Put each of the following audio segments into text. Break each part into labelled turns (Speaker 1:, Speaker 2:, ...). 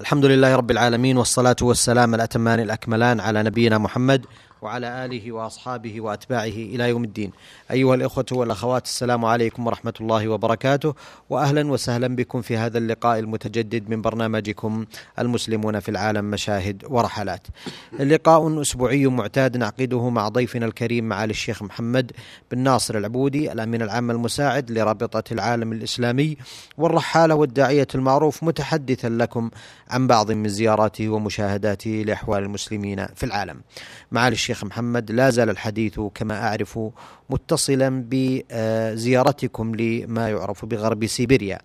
Speaker 1: الحمد لله رب العالمين والصلاة والسلام الأتمان الأكملان على نبينا محمد وعلى آله وأصحابه وأتباعه إلى يوم الدين. أيها الإخوة والأخوات السلام عليكم ورحمة الله وبركاته وأهلا وسهلا بكم في هذا اللقاء المتجدد من برنامجكم المسلمون في العالم مشاهد ورحلات. اللقاء أسبوعي معتاد نعقده مع ضيفنا الكريم معالي الشيخ محمد بن ناصر العبودي الأمين العام المساعد لرابطة العالم الإسلامي والرحالة والداعية المعروف متحدثا لكم عن بعض من زياراته ومشاهداته لأحوال المسلمين في العالم. معالي الشيخ محمد لا زال الحديث كما أعرف متصلا بزيارتكم لما يعرف بغرب سيبيريا.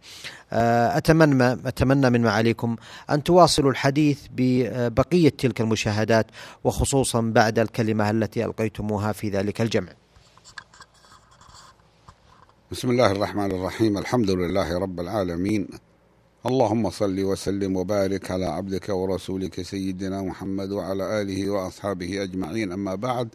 Speaker 1: أتمنى أتمنى من معاليكم أن تواصلوا الحديث ببقية تلك المشاهدات وخصوصا بعد الكلمة التي ألقيتموها في ذلك الجمع.
Speaker 2: بسم الله الرحمن الرحيم. الحمد لله رب العالمين. اللهم صل وسلم وبارك على عبدك ورسولك سيدنا محمد وعلى آله وأصحابه أجمعين. أما بعد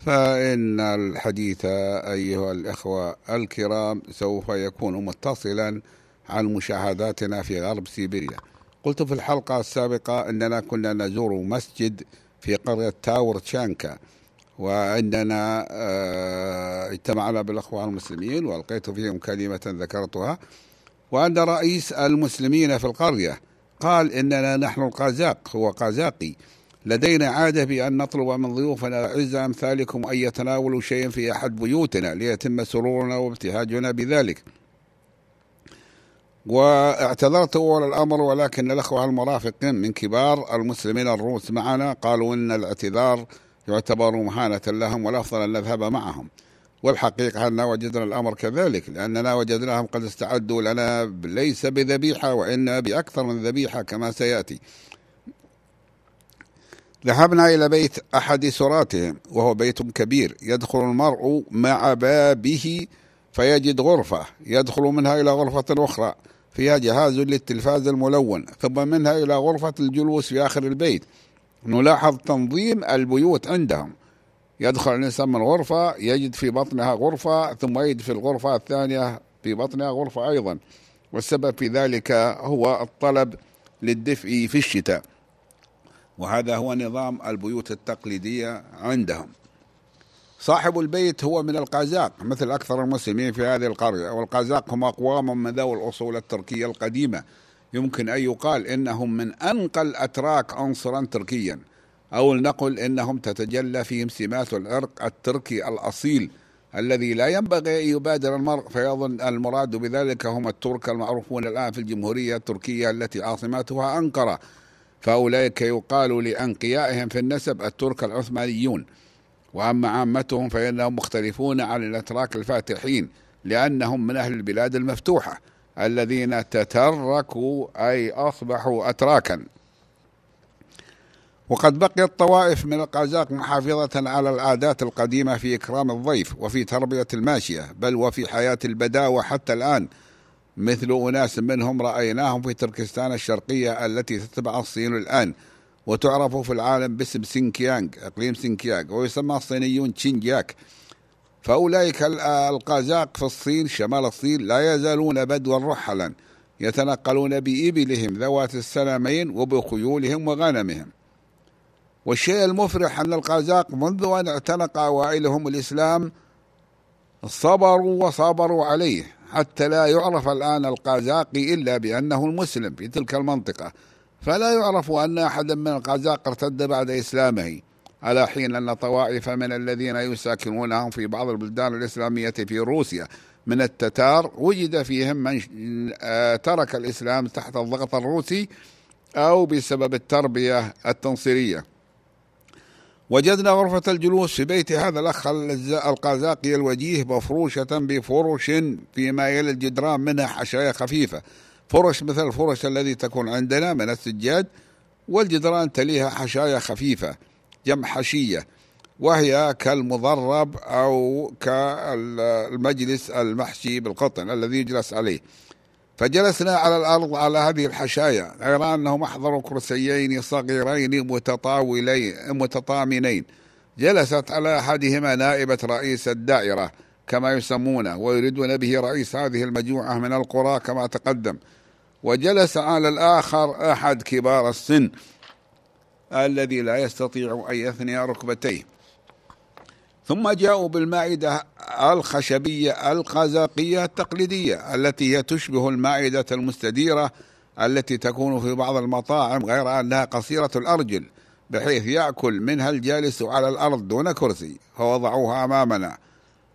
Speaker 2: فإن الحديث أيها الإخوة الكرام سوف يكون متصلا عن مشاهداتنا في غرب سيبيريا. قلت في الحلقة السابقة أننا كنا نزور مسجد في قرية تاور تشانكا وعندنا اجتمعنا بالأخوة المسلمين وألقيت فيهم كلمة ذكرتها. وأن رئيس المسلمين في القرية قال إننا نحن القازاق هو قازاقي لدينا عادة بأن نطلب من ضيوفنا الأعزاء أمثالكم أن يتناولوا شيئا في أحد بيوتنا ليتم سرورنا وابتهاجنا بذلك. واعتذرت أول الأمر ولكن الأخوة المرافقين من كبار المسلمين الروس معنا قالوا إن الاعتذار يعتبر مهانة لهم والأفضل أن نذهب معهم. والحقيقة أننا وجدنا الأمر كذلك لأننا وجدناهم قد استعدوا لنا ليس بذبيحة وإنما بأكثر من ذبيحة كما سيأتي. ذهبنا إلى بيت أحد سراتهم وهو بيت كبير يدخل المرء مع بابه فيجد غرفة يدخل منها إلى غرفة أخرى فيها جهاز للتلفاز الملون ثم منها إلى غرفة الجلوس في آخر البيت. نلاحظ تنظيم البيوت عندهم. يدخل الإنسان من غرفة يجد في بطنها غرفة ثم يجد في الغرفة الثانية في بطنها غرفة أيضا. والسبب في ذلك هو الطلب للدفء في الشتاء. وهذا هو نظام البيوت التقليدية عندهم. صاحب البيت هو من القازاق مثل أكثر المسلمين في هذه القرية. والقازاق هم أقوام من ذوي الأصول التركية القديمة. يمكن أن يقال إنهم من أنقى الأتراك عنصرا تركيا. أو لنقل إنهم تتجلى فيهم سمات العرق التركي الأصيل الذي لا ينبغي أن يبادر المرء فيظن المراد بذلك هم الترك المعروفون الآن في الجمهورية التركية التي عاصمتها أنقرة. فأولئك يقال لأنقيائهم في النسب الترك العثمانيون. وأما عامتهم فإنهم مختلفون عن الأتراك الفاتحين لأنهم من أهل البلاد المفتوحة الذين تتركوا أي أصبحوا أتراكا. وقد بقيت طوائف من القازاق محافظة على العادات القديمة في إكرام الضيف وفي تربية الماشية بل وفي حياة البداوة حتى الآن. مثل أناس منهم رأيناهم في تركستان الشرقية التي تتبع الصين الآن وتعرف في العالم باسم سينكيانغ إقليم سينكيانغ ويسمى الصينيون تشينجياك. فأولئك القازاق في الصين شمال الصين لا يزالون بدوا رحلا يتنقلون بإبلهم ذوات السلامين وبخيولهم وغنمهم. والشيء المفرح أن القازاق منذ أن اعتنق أوائلهم الإسلام صبروا وصبروا عليه حتى لا يعرف الآن القازاقي إلا بأنه المسلم في تلك المنطقة. فلا يعرف أن أحدا من القازاق ارتد بعد إسلامه على حين أن طوائف من الذين يساكنونهم في بعض البلدان الإسلامية في روسيا من التتار وجد فيهم من ترك الإسلام تحت الضغط الروسي أو بسبب التربية التنصيرية. وجدنا غرفة الجلوس في بيت هذا الأخ القازاقي الوجيه مفروشة بفرش فيما يلي الجدران منها حشايا خفيفة. فرش مثل الفرش الذي تكون عندنا من السجاد والجدران تليها حشايا خفيفة جمع حشية وهي كالمضرب أو كالمجلس المحشي بالقطن الذي يجلس عليه. فجلسنا على الأرض على هذه الحشايا غير أنهم أحضروا كرسيين صغيرين متطاولين متطامنين. جلست على أحدهما نائبة رئيس الدائرة كما يسمونه ويريدون به رئيس هذه المجموعة من القرى كما تقدم. وجلس على الآخر أحد كبار السن الذي لا يستطيع أن يثني ركبتيه. ثم جاءوا بالمائدة الخشبية القزاقية التقليدية التي هي تشبه المائدة المستديرة التي تكون في بعض المطاعم غير أنها قصيرة الأرجل بحيث يأكل منها الجالس على الأرض دون كرسي فوضعوها أمامنا.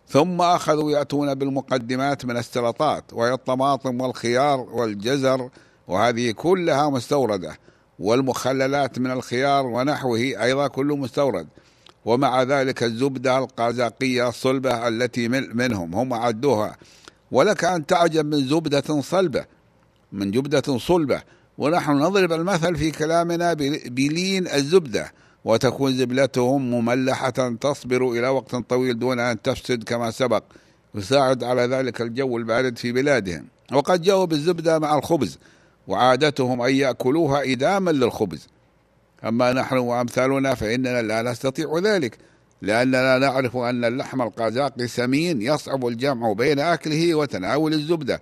Speaker 2: ثم أخذوا يأتون بالمقدمات من السلطات وهي الطماطم والخيار والجزر وهذه كلها مستوردة والمخللات من الخيار ونحوه أيضا كله مستورد. ومع ذلك الزبدة القازاقية الصلبة التي منهم هم عدوها ولك أن تعجب من زبدة صلبة من زبدة صلبة. ونحن نضرب المثل في كلامنا بلين الزبدة وتكون زبلتهم مملحة تصبر إلى وقت طويل دون أن تفسد كما سبق. يساعد على ذلك الجو البارد في بلادهم. وقد جاءوا بالزبدة مع الخبز وعادتهم أن يأكلوها إداما للخبز. أما نحن وأمثالنا فإننا لا نستطيع ذلك لأننا نعرف أن اللحم القازاقي سمين يصعب الجمع بين أكله وتناول الزبدة.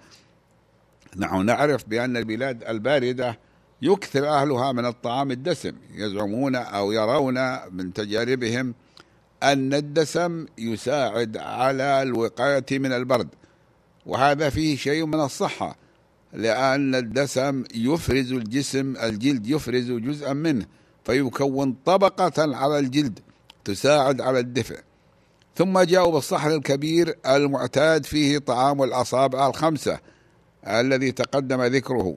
Speaker 2: نحن نعرف بأن البلاد الباردة يكثر أهلها من الطعام الدسم يزعمون أو يرون من تجاربهم أن الدسم يساعد على الوقاية من البرد وهذا فيه شيء من الصحة لأن الدسم يفرز الجسم الجلد يفرز جزءا منه. فيكون طبقة على الجلد تساعد على الدفء. ثم جاءوا بالصحن الكبير المعتاد فيه طعام الأصابع الخمسة الذي تقدم ذكره.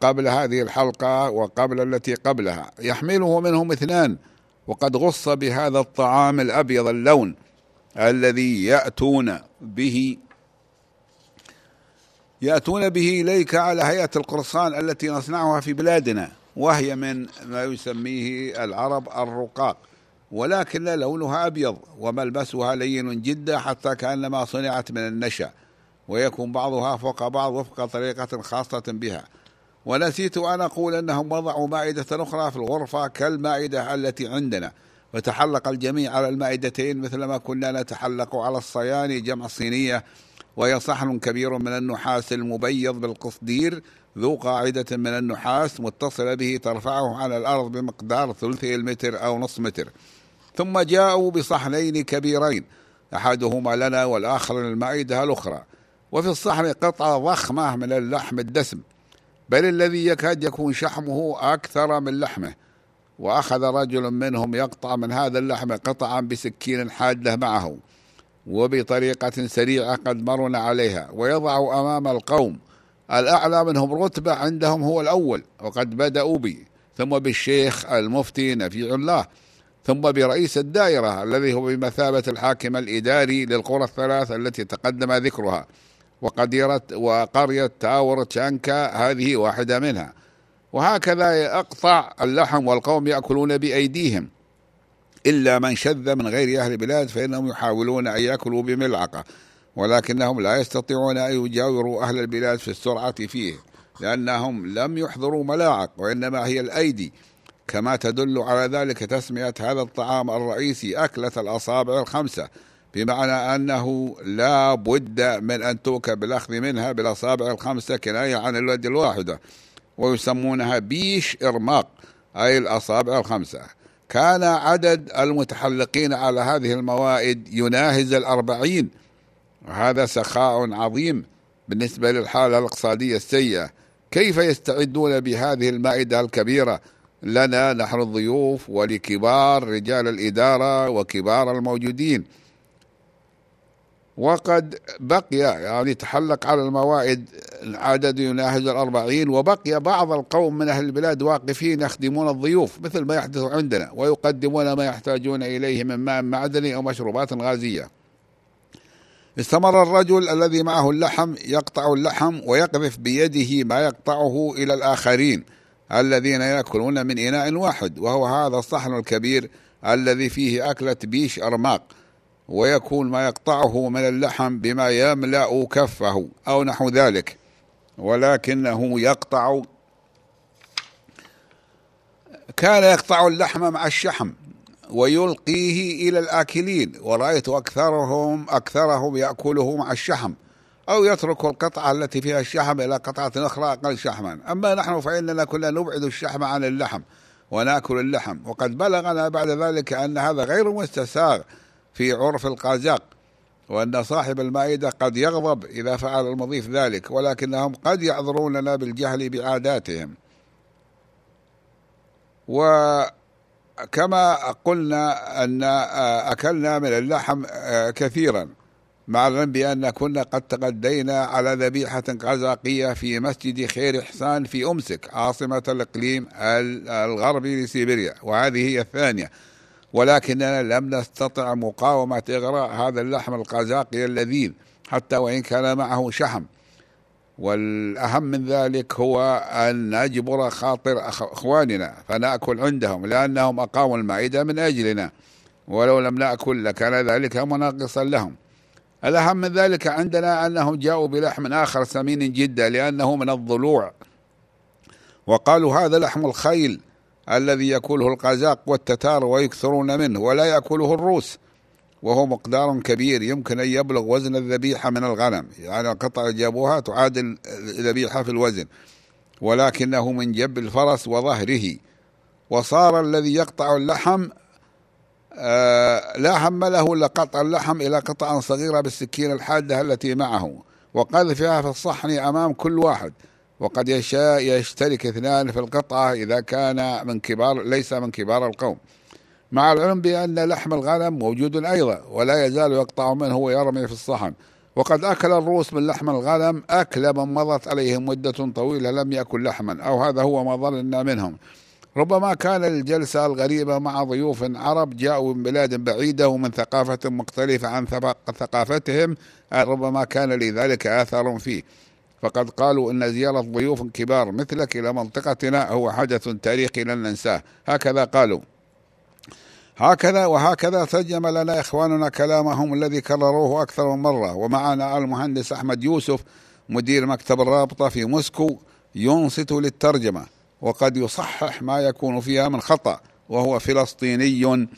Speaker 2: قبل هذه الحلقة وقبل التي قبلها. يحمله منهم اثنان وقد غص بهذا الطعام الأبيض اللون الذي يأتون به. يأتون به إليك على هيئة القرصان التي نصنعها في بلادنا. وهي من ما يسميه العرب الرقاق ولكن لونها أبيض وملبسها لين جدا حتى كأنما صنعت من النشا ويكون بعضها فوق بعض وفق طريقة خاصة بها. ونسيت أن أقول أنهم وضعوا مائدة أخرى في الغرفة كالمائدة التي عندنا وتحلق الجميع على المائدتين مثلما كنا نتحلق على الصياني جمع الصينية وهي صحن كبير من النحاس المبيض بالقصدير ذو قاعدة من النحاس متصلة به ترفعه على الأرض بمقدار ثلثي المتر أو نصف متر. ثم جاءوا بصحنين كبيرين أحدهما لنا والآخر للمائدة الأخرى. وفي الصحن قطعة ضخمة من اللحم الدسم بل الذي يكاد يكون شحمه أكثر من لحمه. وأخذ رجل منهم يقطع من هذا اللحم قطعا بسكين حادة معه. وبطريقة سريعة قد مرنا عليها ويضع أمام القوم. الأعلى منهم رتبة عندهم هو الأول وقد بدأوا بي ثم بالشيخ المفتي نفيع الله ثم برئيس الدائرة الذي هو بمثابة الحاكم الإداري للقرى الثلاث التي تقدم ذكرها وقديرة وقرية تاور تشانكا هذه واحدة منها. وهكذا يقطع اللحم والقوم يأكلون بأيديهم. إلا من شذ من غير أهل البلاد فإنهم يحاولون أن يأكلوا بملعقة ولكنهم لا يستطيعون أن يجاوروا أهل البلاد في السرعة فيه لأنهم لم يحضروا ملاعق وإنما هي الأيدي. كما تدل على ذلك تسمية هذا الطعام الرئيسي أكلة الأصابع الخمسة بمعنى أنه لا بد من أن توكى بالأخذ منها بالأصابع الخمسة كناية عن اليد الواحدة ويسمونها بيش إرماق أي الأصابع الخمسة. كان عدد المتحلقين على هذه الموائد يناهز الأربعين. وهذا سخاء عظيم بالنسبة للحالة الاقتصادية السيئة. كيف يستعدون بهذه المائدة الكبيرة؟ لنا نحن الضيوف ولكبار رجال الإدارة وكبار الموجودين. وقد بقي يعني تحلق على الموائد عدد يناهز الأربعين وبقي بعض القوم من أهل البلاد واقفين يخدمون الضيوف مثل ما يحدث عندنا ويقدمون ما يحتاجون إليه من ماء معدني أو مشروبات غازية. استمر الرجل الذي معه اللحم يقطع اللحم ويقذف بيده ما يقطعه إلى الآخرين الذين يأكلون من إناء واحد وهو هذا الصحن الكبير الذي فيه أكلة بيش أرماق. ويكون ما يقطعه من اللحم بما يملأ كفه أو نحو ذلك ولكنه يقطع. كان يقطع اللحم مع الشحم ويلقيه إلى الآكلين ورأيت أكثرهم أكثرهم يأكله مع الشحم أو يترك القطعة التي فيها الشحم إلى قطعة أخرى أقل شحما. أما نحن فإننا كنا نبعد الشحم عن اللحم ونأكل اللحم وقد بلغنا بعد ذلك أن هذا غير مستساغ. في عرف القازاق وأن صاحب المائدة قد يغضب إذا فعل المضيف ذلك ولكنهم قد يعذروننا بالجهل بعاداتهم. وكما قلنا أن أكلنا من اللحم كثيرا مع العلم بأن كنا قد تغدينا على ذبيحة قزاقية في مسجد خير إحسان في أمسك عاصمة الإقليم الغربي لسيبيريا وهذه هي الثانية. ولكننا لم نستطع مقاومة إغراء هذا اللحم القزاقي اللذيذ حتى وإن كان معه شحم. والأهم من ذلك هو أن نجبر خاطر إخواننا فنأكل عندهم لأنهم أقاموا المعدة من أجلنا. ولو لم نأكل لكان ذلك مناقصا لهم. الأهم من ذلك عندنا أنهم جاءوا بلحم آخر سمين جدا لأنه من الضلوع. وقالوا هذا لحم الخيل. الذي يأكله القزاق والتتار ويكثرون منه ولا يأكله الروس وهو مقدار كبير. يمكن أن يبلغ وزن الذبيحة من الغنم. يعني القطعة جابوها تعادل الذبيحة في الوزن ولكنه من جب الفرس وظهره. وصار الذي يقطع اللحم آه لا هم له إلا قطع اللحم إلى قطع صغيرة بالسكين الحادة التي معه. وقذفها في الصحن أمام كل واحد. وقد يشاء يشترك اثنان في القطعة إذا كان من كبار ليس من كبار القوم. مع العلم بأن لحم الغنم موجود أيضا ولا يزال يقطع منه ويرمي في الصحن. وقد أكل الروس من لحم الغنم أكل من مضت عليهم مدة طويلة لم يأكل لحما أو هذا هو ما ظننا منهم. ربما كان الجلسة الغريبة مع ضيوف عرب جاءوا من بلاد بعيدة ومن ثقافة مختلفة عن ثقافتهم ربما كان لذلك آثار فيه. فقد قالوا أن زيارة ضيوف كبار مثلك إلى منطقتنا هو حدث تاريخي لن ننساه. هكذا قالوا. هكذا وهكذا ترجم لنا إخواننا كلامهم الذي كرروه أكثر من مرة. ومعنا المهندس أحمد يوسف مدير مكتب الرابطة في موسكو ينصت للترجمة. وقد يصحح ما يكون فيها من خطأ وهو فلسطيني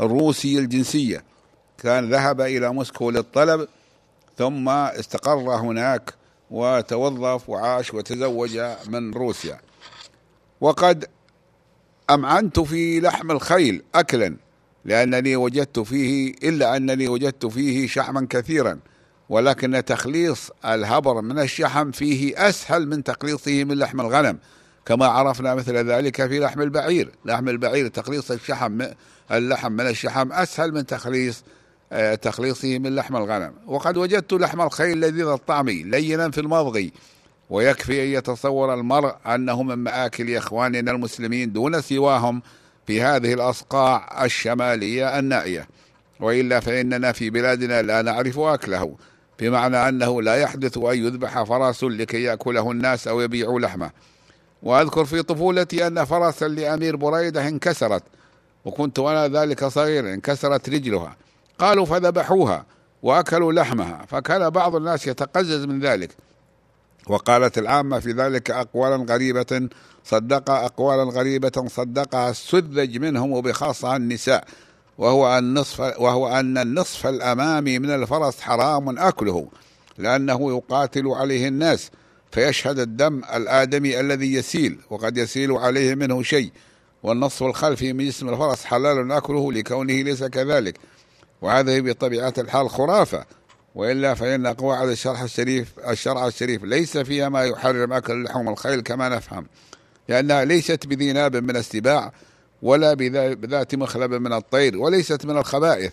Speaker 2: روسي الجنسية. كان ذهب إلى موسكو للطلب ثم استقر هناك وتوظف وعاش وتزوج من روسيا. وقد أمعنت في لحم الخيل أكلا لأنني وجدت فيه إلا أنني وجدت فيه شحما كثيرا ولكن تخليص الهبر من الشحم فيه أسهل من تخليصه من لحم الغنم كما عرفنا مثل ذلك في لحم البعير. لحم البعير تخليص الشحم اللحم من الشحم أسهل من تخليص تخليصه من لحم الغنم. وقد وجدت لحم الخيل لذيذ الطعم لينا في المضغ ويكفي أن يتصور المرء أنه من مآكل إخواننا المسلمين دون سواهم في هذه الأصقاع الشمالية النائية. وإلا فإننا في بلادنا لا نعرف أكله بمعنى أنه لا يحدث أن يذبح فرس لكي يأكله الناس أو يبيعوا لحمه. وأذكر في طفولتي أن فرسا لأمير بريدة انكسرت وكنت أنا ذلك صغير انكسرت رجلها. قالوا فذبحوها وأكلوا لحمها فكان بعض الناس يتقزز من ذلك. وقالت العامة في ذلك أقوالا غريبة صدق أقوالا غريبة صدقها السذج منهم وبخاصة النساء. وهو النصف وهو أن النصف الأمامي من الفرس حرام أكله لأنه يقاتل عليه الناس فيشهد الدم الآدمي الذي يسيل وقد يسيل عليه منه شيء. والنصف الخلفي من جسم الفرس حلال أكله لكونه ليس كذلك. وهذه بطبيعة الحال خرافة. وإلا فإن قواعد الشرح الشريف الشرع الشريف ليس فيها ما يحرم أكل لحوم الخيل كما نفهم. لأنها ليست بذي ناب من السباع ولا بذات مخلب من الطير وليست من الخبائث.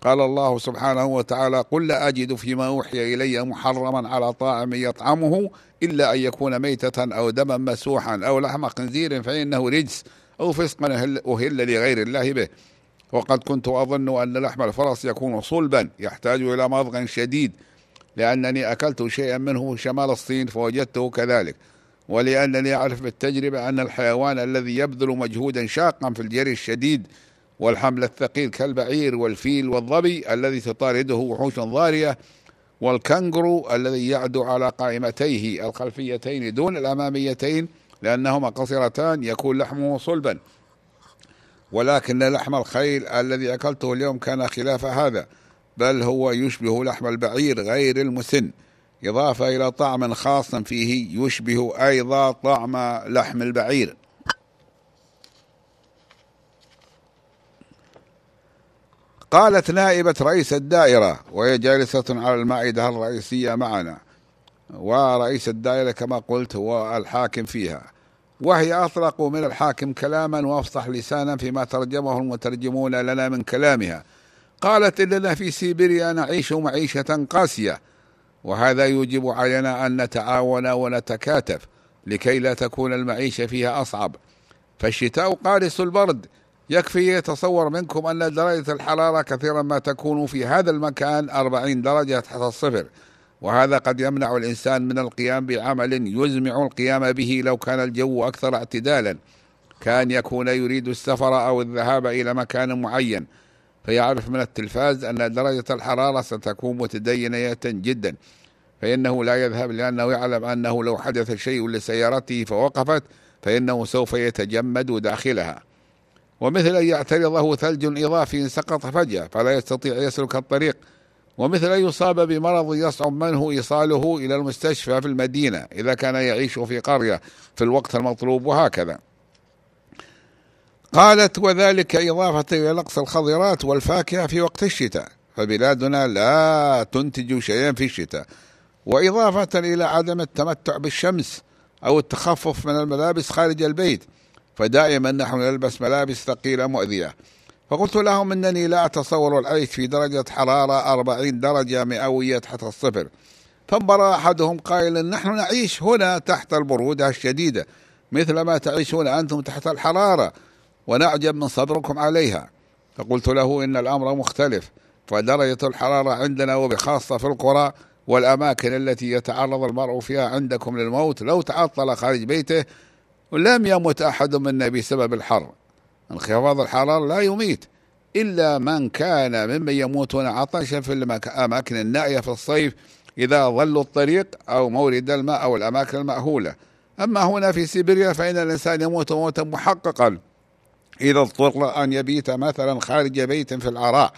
Speaker 2: قال الله سبحانه وتعالى قل لا أجد فيما أوحي إلي محرما على طاعم يطعمه إلا أن يكون ميتة أو دما مسوحا أو لحم خنزير فإنه رجس أو فسقا أهل لغير الله به. وقد كنت أظن أن لحم الفرس يكون صلبا يحتاج إلى مضغ شديد لأنني أكلت شيئا منه شمال الصين فوجدته كذلك. ولأنني أعرف بالتجربة أن الحيوان الذي يبذل مجهودا شاقا في الجري الشديد والحمل الثقيل كالبعير والفيل والظبي الذي تطارده وحوش ضارية والكنغرو الذي يعدو على قائمتيه الخلفيتين دون الأماميتين لأنهما قصيرتان يكون لحمه صلبا. ولكن لحم الخيل الذي أكلته اليوم كان خلاف هذا بل هو يشبه لحم البعير غير المسن إضافة إلى طعم خاص فيه يشبه أيضا طعم لحم البعير. قالت نائبة رئيس الدائرة وهي جالسة على المائدة الرئيسية معنا ورئيس الدائرة كما قلت هو الحاكم فيها. وهي أطلق من الحاكم كلاما وأفصح لسانا فيما ترجمه المترجمون لنا من كلامها. قالت إننا في سيبيريا نعيش معيشة قاسية وهذا يوجب علينا أن نتعاون ونتكاتف لكي لا تكون المعيشة فيها أصعب. فالشتاء قارس البرد. يكفي يتصور منكم أن درجة الحرارة كثيرا ما تكون في هذا المكان أربعين درجة تحت الصفر وهذا قد يمنع الإنسان من القيام بعمل يزمع القيام به لو كان الجو أكثر اعتدالا. كان يكون يريد السفر أو الذهاب إلى مكان معين. فيعرف من التلفاز أن درجة الحرارة ستكون متدينة جدا. فإنه لا يذهب لأنه يعلم أنه لو حدث شيء لسيارته فوقفت فإنه سوف يتجمد داخلها. ومثل أن يعترضه ثلج إضافي سقط فجأة فلا يستطيع يسلك الطريق. ومثل أن يصاب بمرض يصعب منه إيصاله إلى المستشفى في المدينة إذا كان يعيش في قرية في الوقت المطلوب وهكذا. قالت وذلك إضافة إلى نقص الخضرات والفاكهة في وقت الشتاء فبلادنا لا تنتج شيئا في الشتاء وإضافة إلى عدم التمتع بالشمس أو التخفف من الملابس خارج البيت فدائما نحن نلبس ملابس ثقيلة مؤذية فقلت لهم أنني لا أتصور العيش في درجة حرارة أربعين درجة مئوية تحت الصفر. فانبرى أحدهم قائلا نحن نعيش هنا تحت البرودة الشديدة مثل ما تعيشون أنتم تحت الحرارة ونعجب من صبركم عليها. فقلت له إن الأمر مختلف فدرجة الحرارة عندنا وبخاصة في القرى والأماكن التي يتعرض المرء فيها عندكم للموت لو تعطل خارج بيته ولم يمت أحد منا بسبب الحر. انخفاض الحرارة لا يميت إلا من كان ممن يموتون عطشا في الأماكن النائية في الصيف إذا ظلوا الطريق أو مورد الماء أو الأماكن المأهولة. أما هنا في سيبيريا فإن الإنسان يموت موتا محققا. إذا اضطر أن يبيت مثلا خارج بيت في العراء.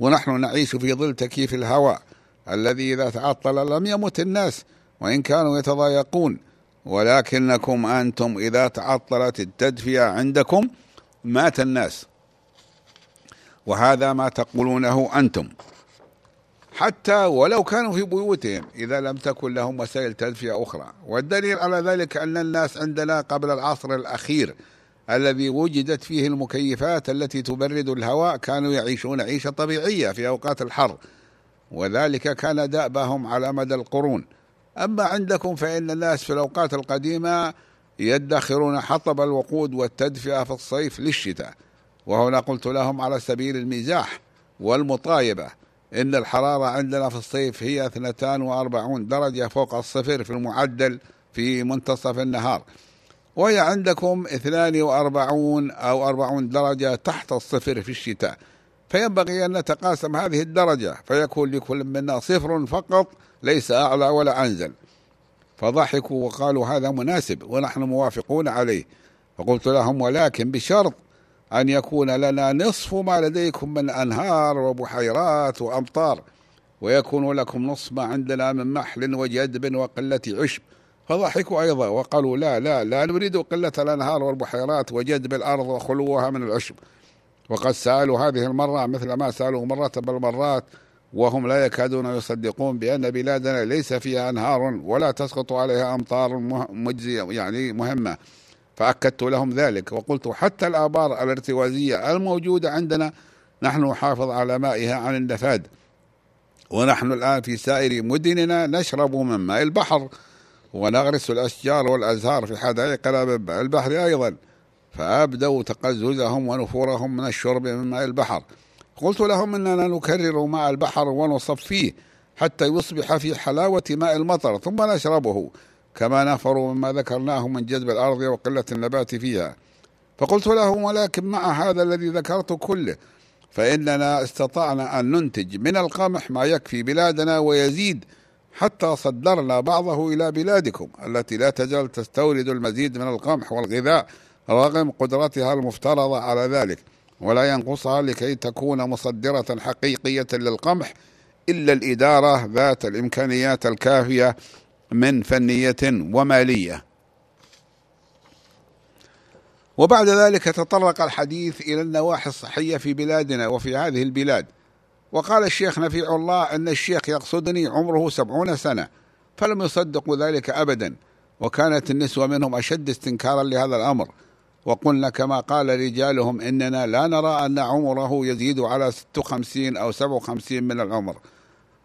Speaker 2: ونحن نعيش في ظل تكييف الهواء الذي إذا تعطل لم يمت الناس وإن كانوا يتضايقون. ولكنكم أنتم إذا تعطلت التدفئة عندكم مات الناس. وهذا ما تقولونه أنتم. حتى ولو كانوا في بيوتهم إذا لم تكن لهم وسائل تدفئة أخرى. والدليل على ذلك أن الناس عندنا قبل العصر الأخير الذي وجدت فيه المكيفات التي تبرد الهواء كانوا يعيشون عيشة طبيعية في أوقات الحر. وذلك كان دأبهم على مدى القرون. أما عندكم فإن الناس في الأوقات القديمة يدخرون حطب الوقود والتدفئة في الصيف للشتاء. وهنا قلت لهم على سبيل المزاح والمطايبة إن الحرارة عندنا في الصيف هي 42 درجة فوق الصفر في المعدل في منتصف النهار. وهي عندكم 42 أو 40 درجة تحت الصفر في الشتاء. فينبغي أن نتقاسم هذه الدرجة فيكون لكل منا صفر فقط ليس أعلى ولا أنزل. فضحكوا وقالوا هذا مناسب ونحن موافقون عليه. فقلت لهم ولكن بشرط أن يكون لنا نصف ما لديكم من أنهار وبحيرات وأمطار ويكون لكم نصف ما عندنا من محل وجدب وقلة عشب. فضحكوا أيضا وقالوا لا لا لا نريد قلة الأنهار والبحيرات وجدب الأرض وخلوها من العشب. وقد سألوا هذه المرة مثل ما سألوا مرة بالمرات وهم لا يكادون يصدقون بأن بلادنا ليس فيها أنهار ولا تسقط عليها أمطار مجزية يعني مهمة. فأكدت لهم ذلك وقلت حتى الآبار الارتوازية الموجودة عندنا نحن نحافظ على مائها عن النفاد. ونحن الآن في سائر مدننا نشرب من ماء البحر ونغرس الأشجار والأزهار في حدائق البحر أيضا. فأبدوا تقززهم ونفورهم من الشرب من ماء البحر. قلت لهم إننا نكرر ماء البحر ونصفيه حتى يصبح في حلاوة ماء المطر ثم نشربه كما نفروا مما ذكرناه من جذب الأرض وقلة النبات فيها. فقلت لهم ولكن مع هذا الذي ذكرت كله فإننا استطعنا أن ننتج من القمح ما يكفي بلادنا ويزيد حتى صدرنا بعضه إلى بلادكم التي لا تزال تستورد المزيد من القمح والغذاء رغم قدرتها المفترضة على ذلك. ولا ينقصها لكي تكون مصدرة حقيقية للقمح إلا الإدارة ذات الإمكانيات الكافية من فنية ومالية. وبعد ذلك تطرق الحديث إلى النواحي الصحية في بلادنا وفي هذه البلاد. وقال الشيخ نفيع الله أن الشيخ يقصدني عمره سبعون سنة فلم يصدقوا ذلك أبدا وكانت النسوة منهم أشد استنكارا لهذا الأمر. وقلنا كما قال رجالهم إننا لا نرى أن عمره يزيد على 56 أو 57 من العمر.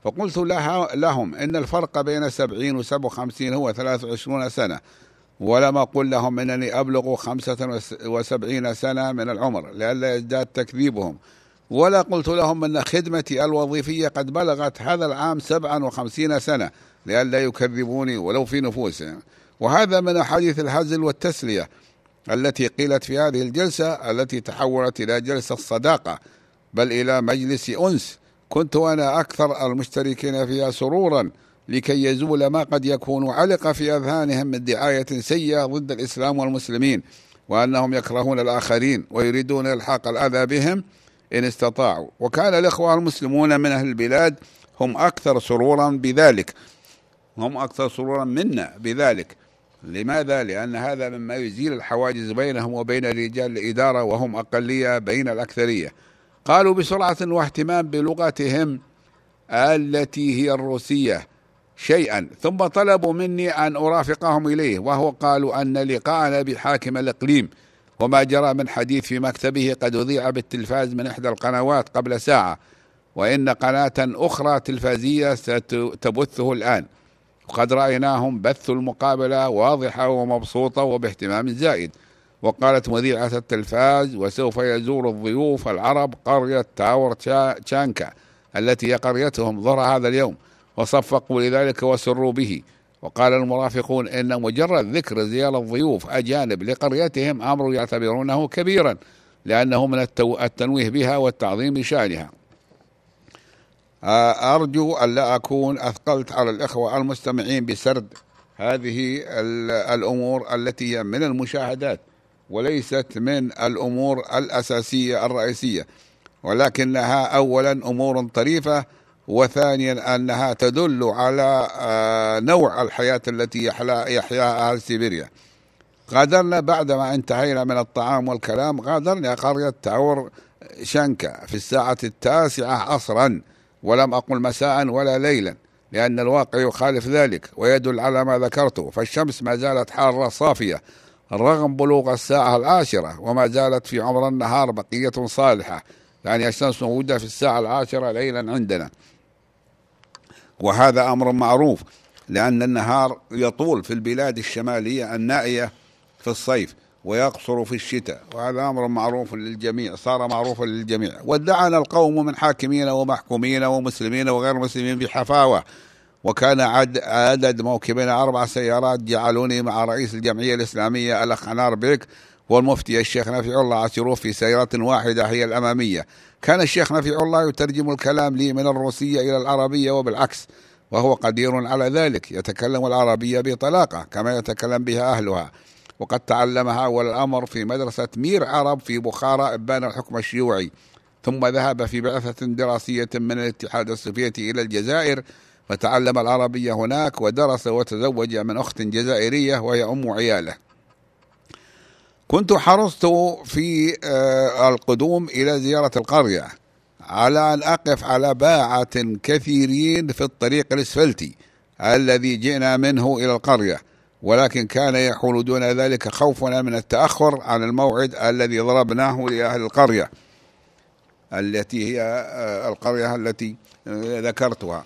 Speaker 2: فقلت لها لهم إن الفرق بين 70 و 57 هو 23 سنة ولم أقل لهم أنني أبلغ 75 سنة من العمر لئلا يزداد تكذيبهم. ولا قلت لهم أن خدمتي الوظيفية قد بلغت هذا العام 57 سنة لئلا يكذبوني ولو في نفوسهم. وهذا من أحاديث الهزل والتسلية. التي قيلت في هذه الجلسة التي تحولت إلى جلسة صداقة بل إلى مجلس أنس. كنت أنا أكثر المشتركين فيها سرورا لكي يزول ما قد يكون علق في أذهانهم من دعاية سيئة ضد الإسلام والمسلمين وأنهم يكرهون الآخرين ويريدون إلحاق الأذى بهم إن استطاعوا. وكان الإخوة المسلمون من أهل البلاد هم أكثر سرورا بذلك هم أكثر سرورا منا بذلك. لماذا؟ لأن هذا مما يزيل الحواجز بينهم وبين رجال الإدارة وهم أقلية بين الأكثرية. قالوا بسرعة واهتمام بلغتهم التي هي الروسية شيئا ثم طلبوا مني أن أرافقهم إليه وهو قالوا أن لقاءنا بحاكم الإقليم. وما جرى من حديث في مكتبه قد أذيع بالتلفاز من إحدى القنوات قبل ساعة وإن قناة أخرى تلفازية ستبثه الآن. وقد رأيناهم بثوا المقابلة واضحة ومبسوطة وباهتمام زائد. وقالت مذيعة التلفاز وسوف يزور الضيوف العرب قرية تاور تشانكا التي هي قريتهم ظهر هذا اليوم وصفقوا لذلك وسروا به. وقال المرافقون إن مجرد ذكر زيارة ضيوف أجانب لقريتهم أمر يعتبرونه كبيرا لأنه من التنويه بها والتعظيم بشأنها. أرجو أن لا أكون أثقلت على الإخوة المستمعين بسرد هذه الأمور التي هي من المشاهدات وليست من الأمور الأساسية الرئيسية ولكنها أولا أمور طريفة وثانيا أنها تدل على نوع الحياة التي يحياها أهل سيبيريا. غادرنا بعدما انتهينا من الطعام والكلام غادرنا قرية تاور شنكا في الساعة التاسعة عصرا. ولم أقل مساء ولا ليلا لأن الواقع يخالف ذلك ويدل على ما ذكرته. فالشمس ما زالت حارة صافية رغم بلوغ الساعة العاشرة وما زالت في عمر النهار بقية صالحة. يعني الشمس موجودة في الساعة العاشرة ليلا عندنا. وهذا أمر معروف لأن النهار يطول في البلاد الشمالية النائية في الصيف. ويقصر في الشتاء وهذا أمر معروف للجميع صار معروفا للجميع. وادعنا القوم من حاكمين ومحكومين ومسلمين وغير مسلمين بحفاوة. وكان عد عدد موكبنا أربع سيارات جعلوني مع رئيس الجمعية الإسلامية الأخ حنار بيك والمفتي الشيخ نفيع الله عاشروف في سيارة واحدة هي الأمامية. كان الشيخ نفيع الله يترجم الكلام لي من الروسية إلى العربية وبالعكس وهو قدير على ذلك يتكلم العربية بطلاقة كما يتكلم بها أهلها. وقد تعلمها أول الأمر في مدرسة مير عرب في بخارى إبان الحكم الشيوعي. ثم ذهب في بعثة دراسية من الاتحاد السوفيتي إلى الجزائر فتعلم العربية هناك ودرس وتزوج من أخت جزائرية وهي أم عيالة. كنت حرصت في القدوم إلى زيارة القرية على أن أقف على باعة كثيرين في الطريق الإسفلتي الذي جئنا منه إلى القرية. ولكن كان يحول دون ذلك خوفنا من التأخر عن الموعد الذي ضربناه لأهل القرية التي هي القرية التي ذكرتها.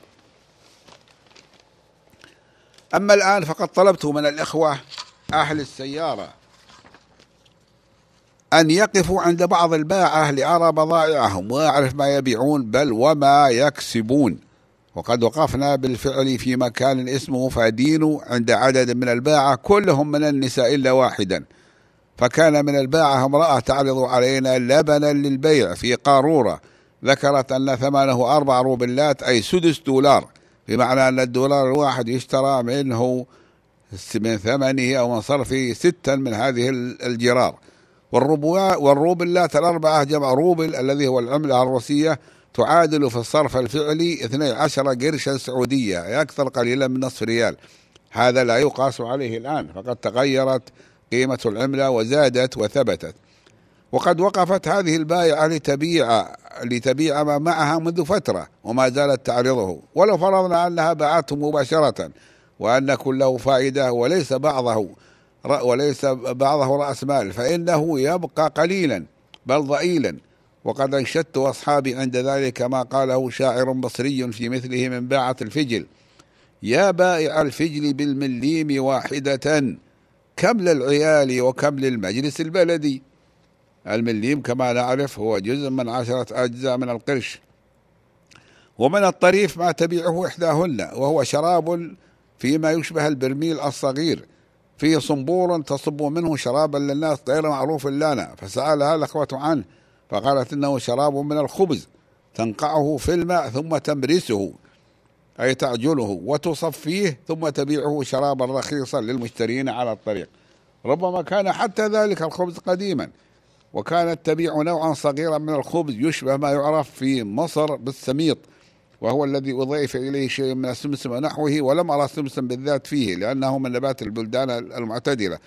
Speaker 2: أما الآن فقد طلبت من الإخوة أهل السيارة أن يقفوا عند بعض الباعة لأرى بضائعهم وأعرف ما يبيعون بل وما يكسبون. وقد وقفنا بالفعل في مكان اسمه فادينو عند عدد من الباعة كلهم من النساء إلا واحدا. فكان من الباعة امرأة تعرض علينا لبنا للبيع في قارورة. ذكرت أن ثمنه أربع روبلات أي سدس دولار. بمعنى أن الدولار الواحد يشترى منه من ثمنه أو من صرفه ستا من هذه الجرار. والروبلات الأربعة جمع روبل الذي هو العملة الروسية تعادل في الصرف الفعلي 12 قرشا سعودية أكثر قليلا من نصف ريال. هذا لا يقاس عليه الآن فقد تغيرت قيمة العملة وزادت وثبتت. وقد وقفت هذه البائعة لتبيع لتبيع ما معها منذ فترة وما زالت تعرضه. ولو فرضنا أنها باعته مباشرة وأن كله فائدة وليس بعضه وليس بعضه رأس مال فإنه يبقى قليلا بل ضئيلا. وقد أنشدت أصحابي عند ذلك ما قاله شاعر مصري في مثله من باعة الفجل. يا بائع الفجل بالمليم واحدة كم للعيال وكم للمجلس البلدي. المليم كما نعرف هو جزء من عشرة أجزاء من القرش. ومن الطريف ما تبيعه إحداهن وهو شراب فيما يشبه البرميل الصغير. فيه صنبور تصب منه شرابا للناس غير معروف لنا فسألها الأخوة عنه. فقالت إنه شراب من الخبز تنقعه في الماء ثم تمرسه أي تعجله وتصفيه ثم تبيعه شرابا رخيصا للمشترين على الطريق. ربما كان حتى ذلك الخبز قديما وكانت تبيع نوعا صغيرا من الخبز يشبه ما يعرف في مصر بالسميط وهو الذي أضيف إليه شيء من السمسم ونحوه ولم أرى السمسم بالذات فيه لأنه من نبات البلدان المعتدلة.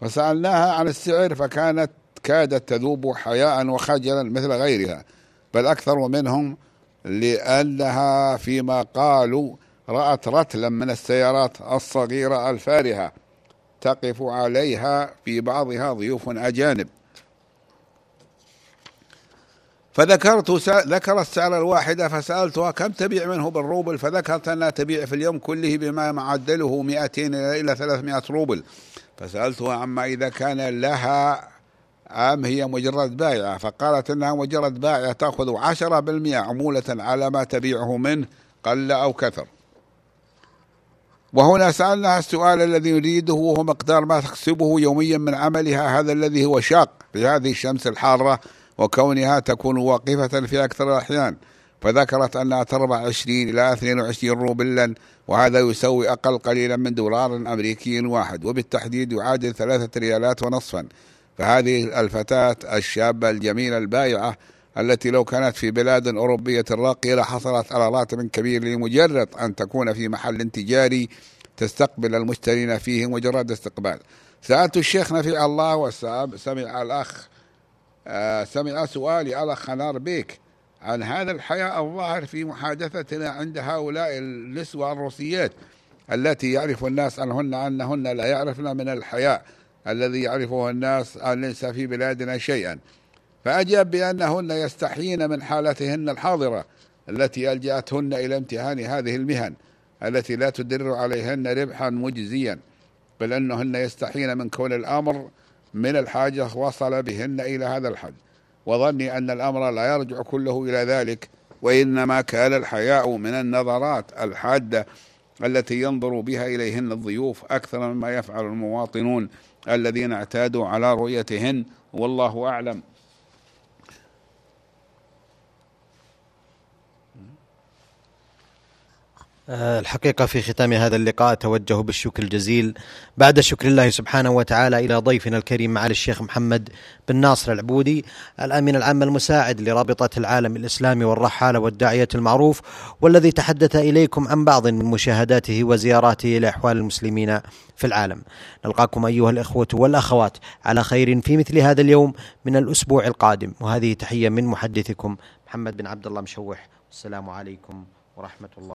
Speaker 2: فسألناها عن السعر فكانت كادت تذوب حياء وخجلا مثل غيرها بل أكثر منهم لأنها فيما قالوا رأت رتلا من السيارات الصغيرة الفارهة تقف عليها في بعضها ضيوف أجانب. فذكرت ذكرت السعر الواحدة فسألتها كم تبيع منه بالروبل؟ فذكرت أنها تبيع في اليوم كله بما معدله 200 إلى 300 روبل. فسألتها عما إذا كان لها أم هي مجرد بائعة فقالت إنها مجرد بائعة تأخذ 10% عمولة على ما تبيعه منه قل أو كثر. وهنا سألناها السؤال الذي يريده وهو مقدار ما تكسبه يوميا من عملها هذا الذي هو شاق في هذه الشمس الحارة وكونها تكون واقفة في أكثر الأحيان. فذكرت أنها تربع 20 إلى 22 روبلا وهذا يسوي أقل قليلا من دولار أمريكي واحد. وبالتحديد يعادل ثلاثة ريالات ونصفا. فهذه الفتاة الشابة الجميلة البائعة التي لو كانت في بلاد أوروبية راقية لحصلت على راتب كبير لمجرد أن تكون في محل تجاري تستقبل المشترين فيه مجرد استقبال. سألت الشيخ نفع الله وسمع الأخ آه، سمع سؤالي الأخ خنار بيك عن هذا الحياء الظاهر في محادثتنا عند هؤلاء النسوة الروسيات التي يعرف الناس عنهن أنهن لا يعرفن من الحياء. الذي يعرفه الناس أن ليس في بلادنا شيئا. فأجاب بأنهن يستحيين من حالتهن الحاضرة التي ألجأتهن إلى امتهان هذه المهن التي لا تدر عليهن ربحا مجزيا بل أنهن يستحين من كون الأمر من الحاجة وصل بهن إلى هذا الحد. وظني أن الأمر لا يرجع كله إلى ذلك وإنما كان الحياء من النظرات الحادة التي ينظر بها إليهن الضيوف أكثر مما يفعل المواطنون. الذين اعتادوا على رؤيتهن والله أعلم.
Speaker 1: الحقيقة في ختام هذا اللقاء أتوجه بالشكر الجزيل. بعد شكر الله سبحانه وتعالى إلى ضيفنا الكريم معالي الشيخ محمد بن ناصر العبودي الأمين العام المساعد لرابطة العالم الإسلامي والرحالة والداعية المعروف والذي تحدث إليكم عن بعض من مشاهداته وزياراته لأحوال المسلمين في العالم. نلقاكم أيها الإخوة والأخوات على خير في مثل هذا اليوم من الأسبوع القادم. وهذه تحية من محدثكم محمد بن عبد الله مشوح. السلام عليكم ورحمة الله.